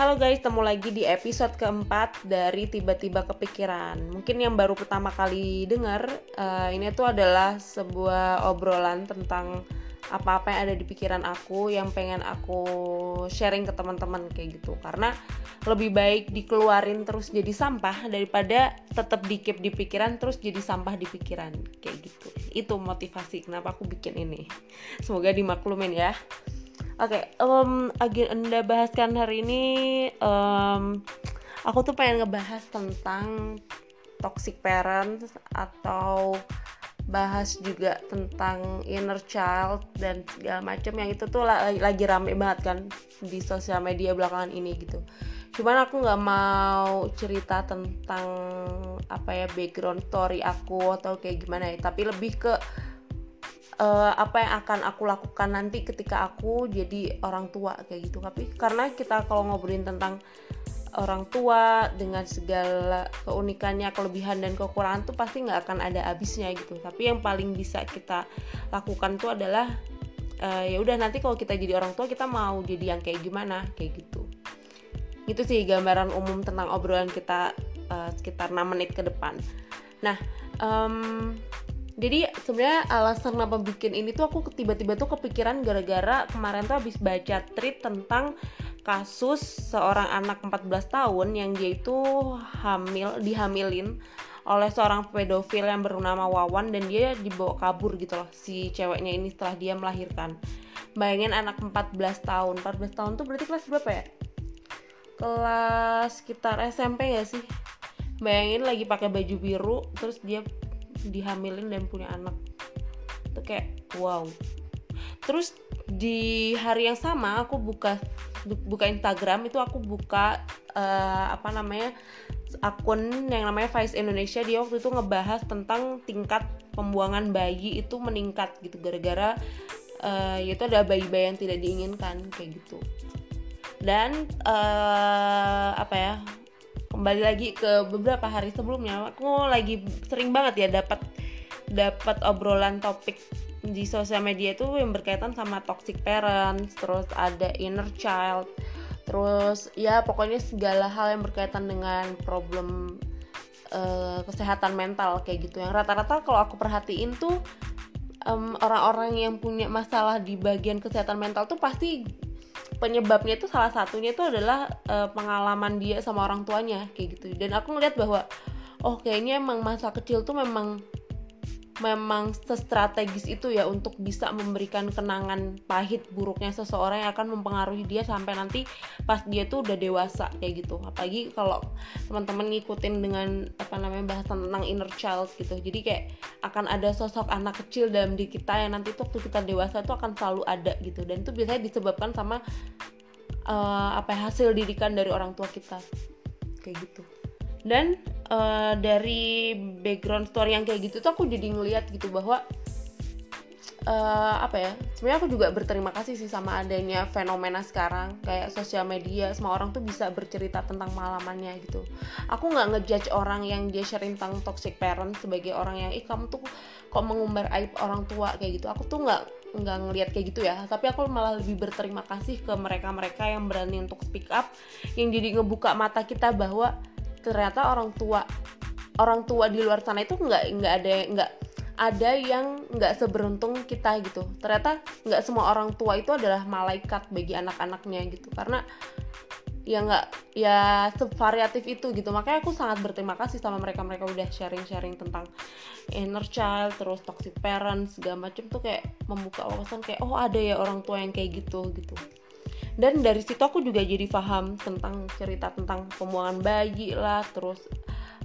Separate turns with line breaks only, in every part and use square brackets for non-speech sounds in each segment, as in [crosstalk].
Halo guys, temu lagi di episode keempat dari tiba-tiba kepikiran. Mungkin yang baru pertama kali dengar, uh, ini tuh adalah sebuah obrolan tentang apa-apa yang ada di pikiran aku yang pengen aku sharing ke teman-teman kayak gitu. Karena lebih baik dikeluarin terus jadi sampah daripada tetap dikip di pikiran terus jadi sampah di pikiran kayak gitu. Itu motivasi kenapa aku bikin ini. Semoga dimaklumin ya. Oke, okay, um, agenda bahaskan hari ini um, aku tuh pengen ngebahas tentang toxic parents atau bahas juga tentang inner child dan segala macam yang itu tuh lagi, lagi rame banget kan di sosial media belakangan ini gitu. Cuman aku nggak mau cerita tentang apa ya background story aku atau kayak gimana ya, tapi lebih ke uh, apa yang akan aku lakukan nanti ketika aku jadi orang tua kayak gitu. Tapi karena kita kalau ngobrolin tentang orang tua dengan segala keunikannya kelebihan dan kekurangan tuh pasti nggak akan ada habisnya gitu. Tapi yang paling bisa kita lakukan tuh adalah uh, ya udah nanti kalau kita jadi orang tua kita mau jadi yang kayak gimana kayak gitu. Itu sih gambaran umum tentang obrolan kita uh, sekitar 6 menit ke depan. Nah um, jadi sebenarnya alasan kenapa bikin ini tuh aku tiba-tiba tuh kepikiran gara-gara kemarin tuh habis baca tweet tentang kasus seorang anak 14 tahun yang dia itu hamil dihamilin oleh seorang pedofil yang bernama Wawan dan dia dibawa kabur gitu loh si ceweknya ini setelah dia melahirkan. Bayangin anak 14 tahun. 14 tahun tuh berarti kelas berapa ya? Kelas sekitar SMP gak sih? Bayangin lagi pakai baju biru terus dia dihamilin dan punya anak. Itu kayak wow. Terus di hari yang sama aku buka buka Instagram itu aku buka uh, apa namanya akun yang namanya Vice Indonesia. Dia waktu itu ngebahas tentang tingkat pembuangan bayi itu meningkat gitu. Gara-gara uh, itu ada bayi-bayi yang tidak diinginkan kayak gitu. Dan uh, apa ya kembali lagi ke beberapa hari sebelumnya. Aku lagi sering banget ya dapat dapat obrolan topik di sosial media itu yang berkaitan sama toxic parents terus ada inner child terus ya pokoknya segala hal yang berkaitan dengan problem uh, kesehatan mental kayak gitu. Yang rata-rata kalau aku perhatiin tuh orang orang-orang yang punya masalah di bagian kesehatan mental tuh pasti penyebabnya itu salah satunya itu adalah uh, pengalaman dia sama orang tuanya kayak gitu. Dan aku ngeliat bahwa oh kayaknya emang masa kecil tuh memang memang sestrategis itu ya untuk bisa memberikan kenangan pahit buruknya seseorang yang akan mempengaruhi dia sampai nanti pas dia tuh udah dewasa kayak gitu. Apalagi kalau teman-teman ngikutin dengan apa namanya bahasan tentang inner child gitu. Jadi kayak akan ada sosok anak kecil dalam diri kita yang nanti tuh waktu kita dewasa itu akan selalu ada gitu. Dan itu biasanya disebabkan sama uh, apa ya, hasil didikan dari orang tua kita. Kayak gitu dan uh, dari background story yang kayak gitu tuh aku jadi ngeliat gitu bahwa uh, apa ya sebenarnya aku juga berterima kasih sih sama adanya fenomena sekarang. Kayak sosial media semua orang tuh bisa bercerita tentang pengalamannya gitu. Aku nggak ngejudge orang yang dia sharing tentang toxic parent sebagai orang yang ih kamu tuh kok mengumbar aib orang tua kayak gitu. Aku tuh nggak nggak ngelihat kayak gitu ya. Tapi aku malah lebih berterima kasih ke mereka-mereka yang berani untuk speak up yang jadi ngebuka mata kita bahwa ternyata orang tua orang tua di luar sana itu nggak nggak ada nggak ada yang nggak seberuntung kita gitu. Ternyata nggak semua orang tua itu adalah malaikat bagi anak-anaknya gitu. Karena ya nggak ya sevariatif itu gitu. Makanya aku sangat berterima kasih sama mereka mereka udah sharing sharing tentang inner child terus toxic parents segala macam tuh kayak membuka wawasan kayak oh ada ya orang tua yang kayak gitu gitu dan dari situ aku juga jadi paham tentang cerita tentang pembuangan bayi lah terus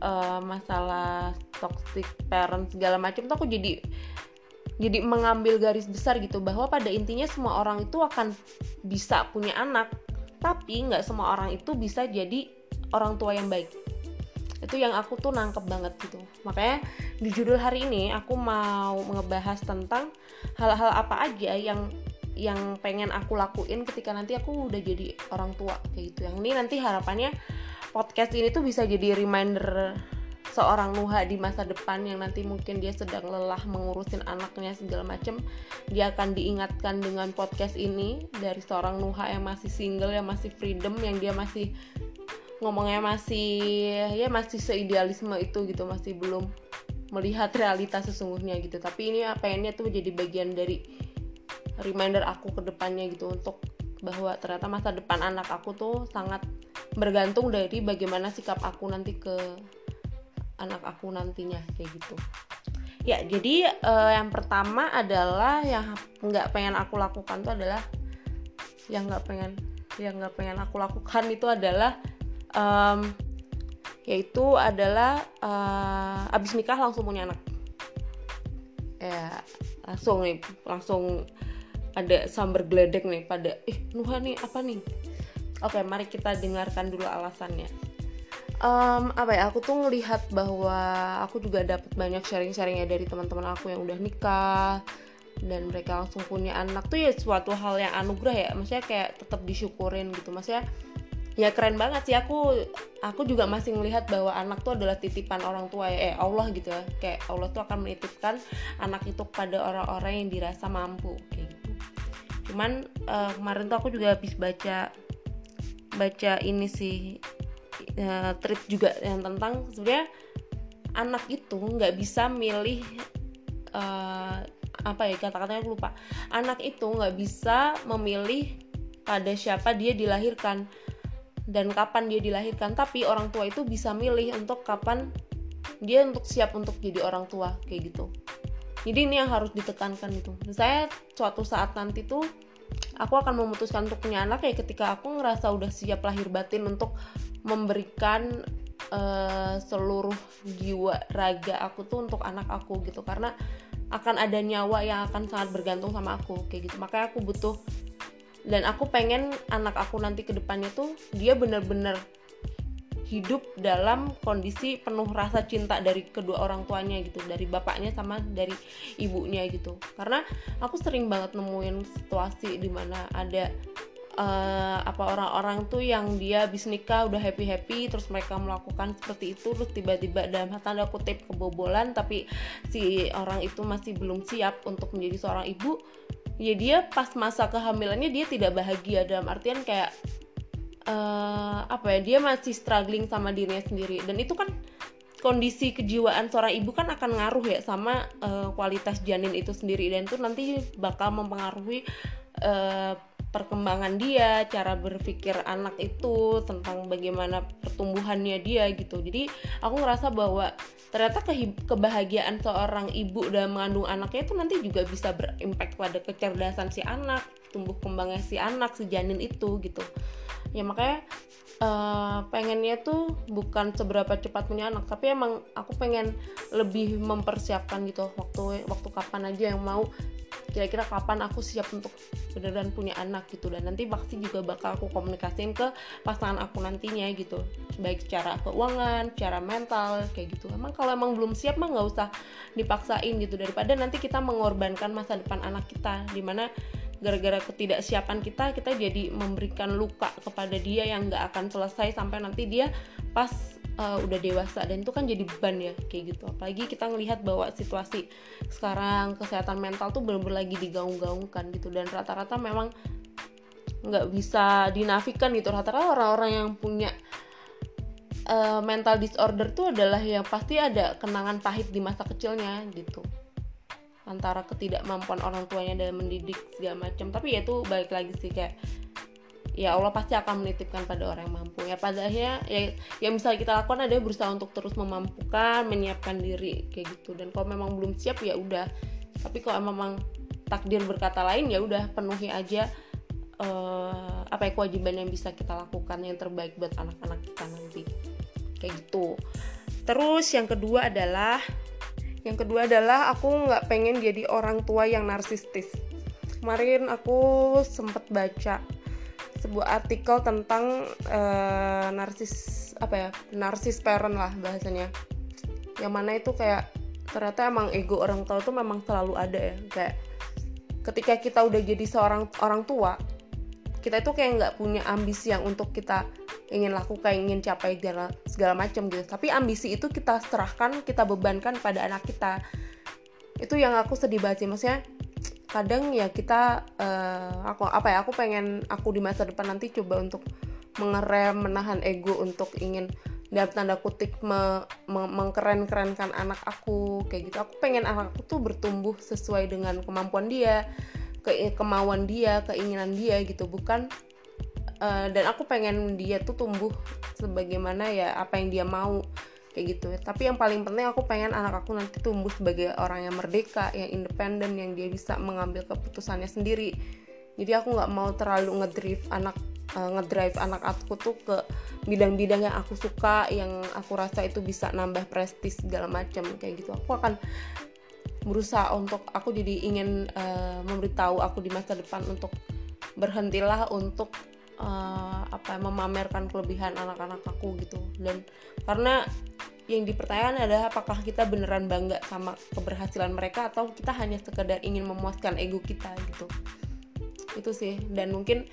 uh, masalah toxic parent segala macam tuh aku jadi jadi mengambil garis besar gitu bahwa pada intinya semua orang itu akan bisa punya anak tapi nggak semua orang itu bisa jadi orang tua yang baik. Itu yang aku tuh nangkep banget gitu. Makanya di judul hari ini aku mau ngebahas tentang hal-hal apa aja yang yang pengen aku lakuin ketika nanti aku udah jadi orang tua kayak gitu. Yang ini nanti harapannya podcast ini tuh bisa jadi reminder seorang Nuha di masa depan yang nanti mungkin dia sedang lelah mengurusin anaknya segala macem. Dia akan diingatkan dengan podcast ini dari seorang Nuha yang masih single yang masih freedom yang dia masih ngomongnya masih ya masih seidealisme itu gitu masih belum melihat realitas sesungguhnya gitu. Tapi ini pengennya tuh jadi bagian dari reminder aku ke depannya gitu untuk bahwa ternyata masa depan anak aku tuh sangat bergantung dari bagaimana sikap aku nanti ke anak aku nantinya kayak gitu. Ya jadi uh, yang pertama adalah yang nggak pengen aku lakukan tuh adalah yang nggak pengen yang nggak pengen aku lakukan itu adalah um, yaitu adalah uh, abis nikah langsung punya anak. Ya langsung nih langsung ada sambar geledek nih pada eh Nuha nih apa nih? Oke mari kita dengarkan dulu alasannya. Um, apa ya aku tuh ngelihat bahwa aku juga dapat banyak sharing-sharingnya dari teman-teman aku yang udah nikah dan mereka langsung punya anak. Tuh ya suatu hal yang anugerah ya maksudnya kayak tetap disyukurin gitu. Maksudnya ya keren banget sih aku aku juga masih melihat bahwa anak tuh adalah titipan orang tua ya eh Allah gitu ya. Kayak Allah tuh akan menitipkan anak itu kepada orang-orang yang dirasa mampu kayak gitu cuman uh, kemarin tuh aku juga habis baca baca ini sih uh, trip juga yang tentang sebenarnya anak itu nggak bisa milih uh, apa ya kata-katanya aku lupa. Anak itu nggak bisa memilih pada siapa dia dilahirkan dan kapan dia dilahirkan. Tapi orang tua itu bisa milih untuk kapan dia untuk siap untuk jadi orang tua kayak gitu jadi ini yang harus ditekankan itu. Saya suatu saat nanti tuh aku akan memutuskan untuk punya anak ya ketika aku ngerasa udah siap lahir batin untuk memberikan uh, seluruh jiwa raga aku tuh untuk anak aku gitu. Karena akan ada nyawa yang akan sangat bergantung sama aku kayak gitu. Makanya aku butuh dan aku pengen anak aku nanti ke depannya tuh dia bener-bener hidup dalam kondisi penuh rasa cinta dari kedua orang tuanya gitu dari bapaknya sama dari ibunya gitu. Karena aku sering banget nemuin situasi di mana ada uh, apa orang-orang tuh yang dia habis nikah udah happy happy terus mereka melakukan seperti itu terus tiba-tiba dalam tanda kutip kebobolan tapi si orang itu masih belum siap untuk menjadi seorang ibu ya dia pas masa kehamilannya dia tidak bahagia. Dalam artian kayak uh, apa ya dia masih struggling sama dirinya sendiri dan itu kan kondisi kejiwaan seorang ibu kan akan ngaruh ya sama uh, kualitas janin itu sendiri dan itu nanti bakal mempengaruhi uh, perkembangan dia, cara berpikir anak itu tentang bagaimana pertumbuhannya dia gitu. Jadi aku ngerasa bahwa ternyata ke kebahagiaan seorang ibu dalam mengandung anaknya itu nanti juga bisa berimpact pada kecerdasan si anak, tumbuh kembangnya si anak, si janin itu gitu. Ya makanya uh, pengennya tuh bukan seberapa cepat punya anak, tapi emang aku pengen lebih mempersiapkan gitu waktu waktu kapan aja yang mau kira-kira kapan aku siap untuk beneran punya anak gitu. Dan nanti pasti juga bakal aku komunikasiin ke pasangan aku nantinya gitu. Baik secara keuangan, secara mental kayak gitu. Emang kalau emang belum siap mah nggak usah dipaksain gitu. Daripada nanti kita mengorbankan masa depan anak kita di mana gara-gara ketidaksiapan kita kita jadi memberikan luka kepada dia yang nggak akan selesai sampai nanti dia pas uh, udah dewasa. Dan itu kan jadi beban ya kayak gitu. Apalagi kita ngelihat bahwa situasi sekarang kesehatan mental tuh bener-bener lagi digaung-gaungkan gitu. Dan rata-rata memang nggak bisa dinafikan gitu. Rata-rata orang-orang yang punya uh, mental disorder tuh adalah yang pasti ada kenangan pahit di masa kecilnya gitu antara ketidakmampuan orang tuanya dalam mendidik segala macam. Tapi ya itu balik lagi sih kayak ya Allah pasti akan menitipkan pada orang yang mampu. Ya pada akhirnya ya yang bisa kita lakukan adalah berusaha untuk terus memampukan menyiapkan diri kayak gitu. Dan kalau memang belum siap ya udah. Tapi kalau memang takdir berkata lain ya udah penuhi aja uh, apa ya kewajiban yang bisa kita lakukan yang terbaik buat anak-anak kita nanti. Kayak gitu. Terus yang kedua adalah yang kedua adalah aku nggak pengen jadi orang tua yang narsistis. Kemarin aku sempet baca sebuah artikel tentang uh, narsis apa ya narsis parent lah bahasanya. Yang mana itu kayak ternyata emang ego orang tua itu memang selalu ada ya. Kayak ketika kita udah jadi seorang orang tua kita itu kayak nggak punya ambisi yang untuk kita ingin lakukan ingin capai segala, segala macam gitu. Tapi ambisi itu kita serahkan kita bebankan pada anak kita. Itu yang aku sedih banget sih. Maksudnya kadang ya kita uh, aku apa ya aku pengen aku di masa depan nanti coba untuk mengerem menahan ego untuk ingin dalam tanda kutip me, me, mengkeren-kerenkan anak aku kayak gitu. Aku pengen anak aku tuh bertumbuh sesuai dengan kemampuan dia ke kemauan dia keinginan dia gitu. Bukan uh, dan aku pengen dia tuh tumbuh sebagaimana ya apa yang dia mau kayak gitu. Tapi yang paling penting aku pengen anak aku nanti tumbuh sebagai orang yang merdeka yang independen yang dia bisa mengambil keputusannya sendiri. Jadi aku nggak mau terlalu ngedrive anak uh, ngedrive anak aku tuh ke bidang-bidang yang aku suka yang aku rasa itu bisa nambah prestis segala macam kayak gitu. Aku akan berusaha untuk aku jadi ingin uh, memberitahu aku di masa depan untuk berhentilah untuk uh, apa memamerkan kelebihan anak-anak aku gitu. Dan karena yang dipertanyakan adalah apakah kita beneran bangga sama keberhasilan mereka atau kita hanya sekedar ingin memuaskan ego kita gitu. Itu sih. Dan mungkin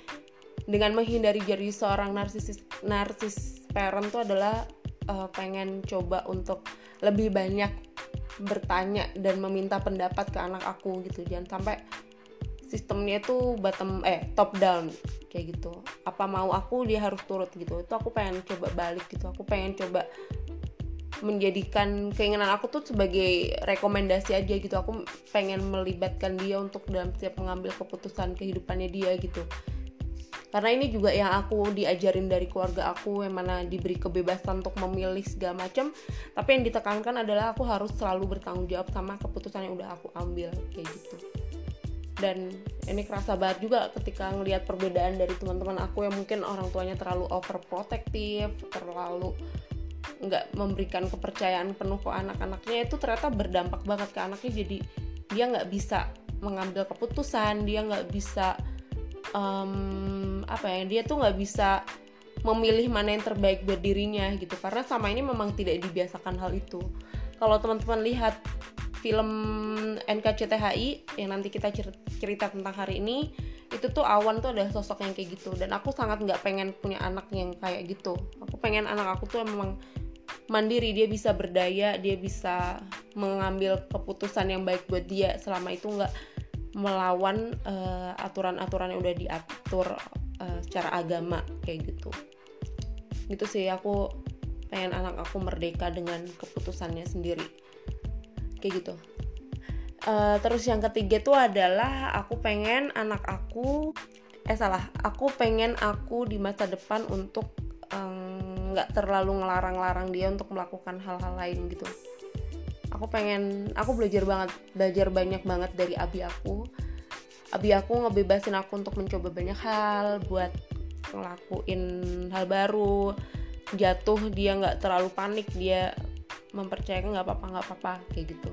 dengan menghindari jadi seorang narsis narsis parent tuh adalah uh, pengen coba untuk lebih banyak bertanya dan meminta pendapat ke anak aku gitu. Jangan sampai sistemnya itu bottom eh top down kayak gitu. Apa mau aku dia harus turut gitu. Itu aku pengen coba balik gitu. Aku pengen coba menjadikan keinginan aku tuh sebagai rekomendasi aja gitu. Aku pengen melibatkan dia untuk dalam setiap mengambil keputusan kehidupannya dia gitu. Karena ini juga yang aku diajarin dari keluarga aku yang mana diberi kebebasan untuk memilih segala macam. Tapi yang ditekankan adalah aku harus selalu bertanggung jawab sama keputusan yang udah aku ambil kayak gitu dan ini kerasa banget juga ketika ngelihat perbedaan dari teman-teman aku yang mungkin orang tuanya terlalu overprotective terlalu nggak memberikan kepercayaan penuh ke anak-anaknya itu ternyata berdampak banget ke anaknya. Jadi dia nggak bisa mengambil keputusan dia nggak bisa um, apa ya dia tuh nggak bisa memilih mana yang terbaik buat dirinya gitu. Karena sama ini memang tidak dibiasakan hal itu. Kalau teman-teman lihat film NKCTHI yang nanti kita cerita tentang hari ini itu tuh Awan tuh ada sosok yang kayak gitu. Dan aku sangat nggak pengen punya anak yang kayak gitu. Aku pengen anak aku tuh memang mandiri dia bisa berdaya dia bisa mengambil keputusan yang baik buat dia. Selama itu nggak melawan uh, aturan-aturan yang udah diatur uh, secara agama kayak gitu. Gitu sih aku pengen anak aku merdeka dengan keputusannya sendiri kayak gitu. Uh, terus yang ketiga tuh adalah aku pengen anak aku eh salah. Aku pengen aku di masa depan untuk nggak um, terlalu ngelarang-larang dia untuk melakukan hal-hal lain gitu. Aku pengen aku belajar banget belajar banyak banget dari abi aku. Abi aku ngebebasin aku untuk mencoba banyak hal buat ngelakuin hal baru. Jatuh dia nggak terlalu panik dia mempercayakan nggak apa-apa nggak apa-apa kayak gitu.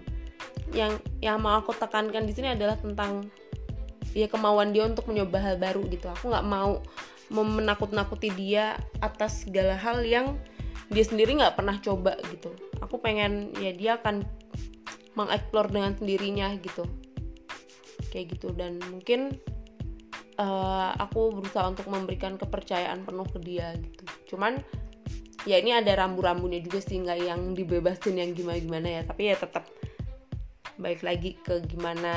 Yang yang mau aku tekankan di sini adalah tentang ya kemauan dia untuk mencoba hal baru gitu. Aku nggak mau menakut-nakuti dia atas segala hal yang dia sendiri nggak pernah coba gitu. Aku pengen ya dia akan mengeksplor dengan sendirinya gitu. Kayak gitu. Dan mungkin uh, aku berusaha untuk memberikan kepercayaan penuh ke dia gitu. Cuman ya ini ada rambu-rambunya juga sih nggak yang dibebasin yang gimana-gimana ya. Tapi ya tetap baik lagi ke gimana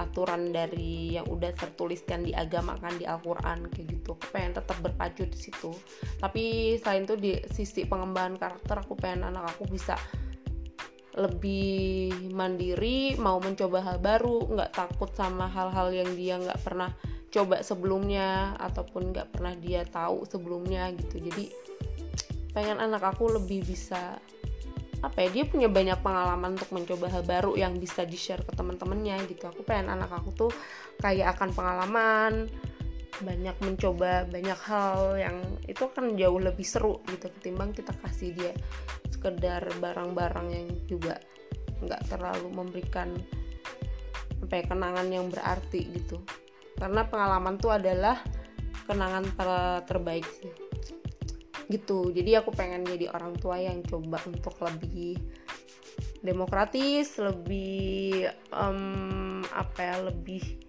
aturan dari yang udah tertuliskan di agama kan di Al-Quran kayak gitu. Aku pengen tetap berpacu di situ. Tapi selain itu di sisi pengembangan karakter aku pengen anak aku bisa lebih mandiri mau mencoba hal baru nggak takut sama hal-hal yang dia nggak pernah coba sebelumnya ataupun nggak pernah dia tahu sebelumnya gitu. Jadi pengen anak aku lebih bisa apa ya dia punya banyak pengalaman untuk mencoba hal baru yang bisa di share ke teman-temannya gitu. Aku pengen anak aku tuh kayak akan pengalaman banyak mencoba banyak hal yang itu akan jauh lebih seru gitu ketimbang kita kasih dia sekedar barang-barang yang juga nggak terlalu memberikan apa ya, kenangan yang berarti gitu. Karena pengalaman tuh adalah kenangan ter terbaik sih gitu. Jadi aku pengen jadi orang tua yang coba untuk lebih demokratis lebih um, apa ya lebih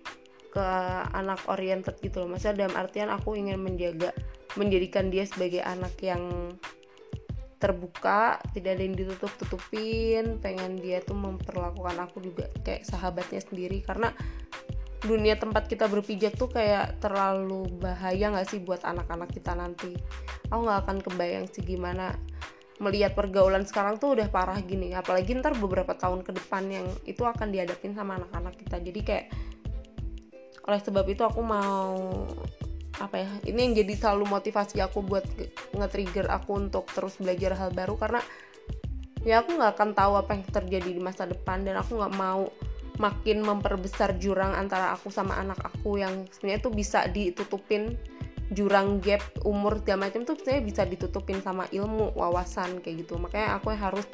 ke anak oriented gitu loh. Maksudnya dalam artian aku ingin menjaga menjadikan dia sebagai anak yang terbuka tidak ada yang ditutup-tutupin. Pengen dia tuh memperlakukan aku juga kayak sahabatnya sendiri. Karena dunia tempat kita berpijak tuh kayak terlalu bahaya nggak sih buat anak-anak kita nanti? Aku nggak akan kebayang sih gimana melihat pergaulan sekarang tuh udah parah gini. Apalagi ntar beberapa tahun ke depan yang itu akan dihadapin sama anak-anak kita. Jadi kayak oleh sebab itu aku mau apa ya ini yang jadi selalu motivasi aku buat nge-trigger aku untuk terus belajar hal baru. Karena ya aku nggak akan tahu apa yang terjadi di masa depan dan aku nggak mau makin memperbesar jurang antara aku sama anak aku yang sebenarnya tuh bisa ditutupin jurang gap umur segala macam tuh sebenarnya bisa ditutupin sama ilmu wawasan kayak gitu. Makanya aku harus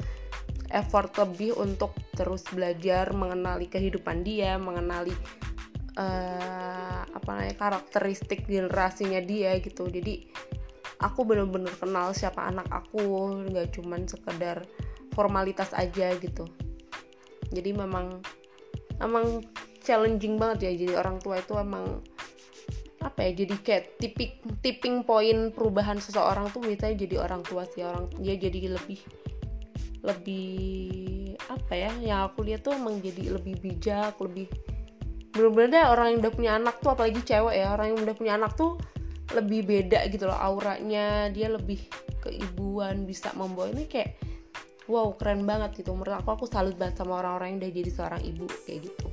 effort lebih untuk terus belajar mengenali kehidupan dia mengenali uh, apa namanya karakteristik generasinya dia gitu. Jadi aku bener-bener kenal siapa anak aku nggak cuman sekedar formalitas aja gitu. Jadi memang emang challenging banget ya jadi orang tua itu emang apa ya jadi kayak tipik tipping point perubahan seseorang tuh biasanya jadi orang tua sih. Orang dia jadi lebih lebih apa ya yang aku lihat tuh emang jadi lebih bijak lebih bener-bener deh orang yang udah punya anak tuh apalagi cewek ya orang yang udah punya anak tuh lebih beda gitu loh auranya dia lebih keibuan bisa membawa ini kayak wow keren banget gitu. Menurut aku aku salut banget sama orang-orang yang udah jadi seorang ibu kayak gitu.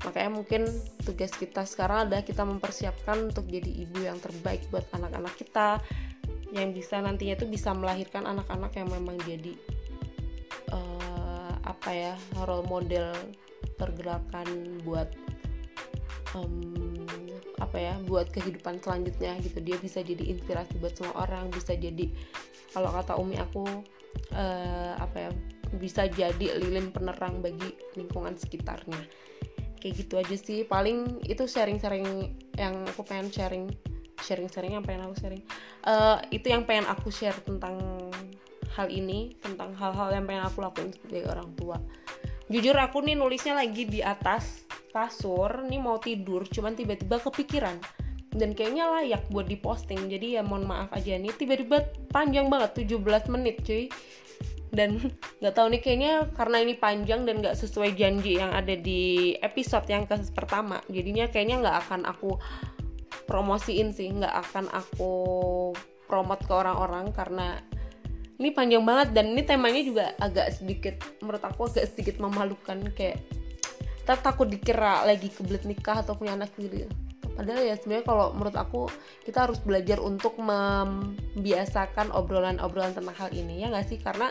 Makanya mungkin tugas kita sekarang adalah kita mempersiapkan untuk jadi ibu yang terbaik buat anak-anak kita yang bisa nantinya tuh bisa melahirkan anak-anak yang memang jadi uh, apa ya role model pergerakan buat um, apa ya buat kehidupan selanjutnya gitu. Dia bisa jadi inspirasi buat semua orang bisa jadi kalau kata umi aku uh, apa ya bisa jadi lilin penerang bagi lingkungan sekitarnya. Kayak gitu aja sih. Paling itu sharing-sharing yang aku pengen sharing. Sharing-sharing yang pengen aku sharing? Uh, itu yang pengen aku share tentang hal ini tentang hal-hal yang pengen aku lakuin sebagai orang tua. Jujur aku nih nulisnya lagi di atas kasur nih mau tidur cuman tiba-tiba kepikiran dan kayaknya layak buat diposting. Jadi ya mohon maaf aja nih. Tiba-tiba panjang banget 17 menit cuy. Dan [laughs] nggak tahu nih kayaknya karena ini panjang dan nggak sesuai janji yang ada di episode yang ke pertama jadinya kayaknya nggak akan aku promosiin sih nggak akan aku promote ke orang-orang karena ini panjang banget dan ini temanya juga agak sedikit menurut aku agak sedikit memalukan kayak takut dikira lagi kebelet nikah atau punya anak sendiri padahal ya sebenarnya kalau menurut aku kita harus belajar untuk membiasakan obrolan-obrolan tentang hal ini ya nggak sih? Karena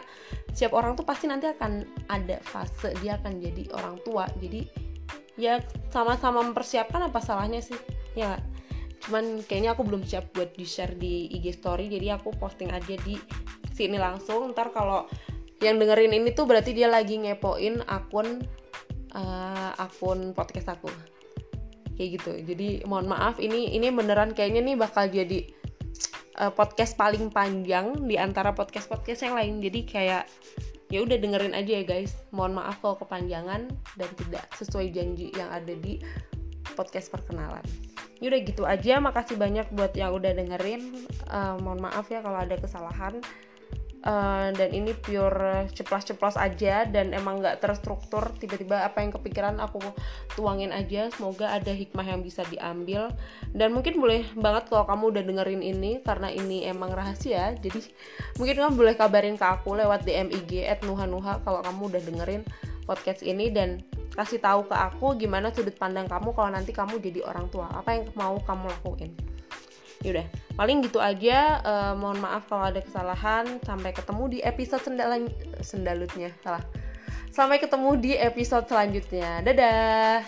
siap orang tuh pasti nanti akan ada fase dia akan jadi orang tua. Jadi ya sama-sama mempersiapkan apa salahnya sih ya cuman kayaknya aku belum siap buat di share di IG story jadi aku posting aja di sini langsung. Ntar kalau yang dengerin ini tuh berarti dia lagi ngepoin akun uh, akun podcast aku kayak gitu. Jadi mohon maaf ini ini beneran kayaknya nih bakal jadi uh, podcast paling panjang di antara podcast podcast yang lain. Jadi kayak ya udah dengerin aja ya guys. Mohon maaf kalau kepanjangan dan tidak sesuai janji yang ada di podcast perkenalan. Yaudah gitu aja. Makasih banyak buat yang udah dengerin. Uh, mohon maaf ya kalau ada kesalahan Uh, dan ini pure ceplos-ceplos aja dan emang nggak terstruktur. Tiba-tiba apa yang kepikiran aku tuangin aja. Semoga ada hikmah yang bisa diambil. Dan mungkin boleh banget kalau kamu udah dengerin ini karena ini emang rahasia jadi mungkin kamu boleh kabarin ke aku lewat DM IG at nuha-nuha kalau kamu udah dengerin podcast ini. Dan kasih tahu ke aku gimana sudut pandang kamu kalau nanti kamu jadi orang tua. Apa yang mau kamu lakuin? Yaudah paling gitu aja uh, mohon maaf kalau ada kesalahan. Sampai ketemu di episode sendalan sendalutnya. Salah. Sampai ketemu di episode selanjutnya. Dadah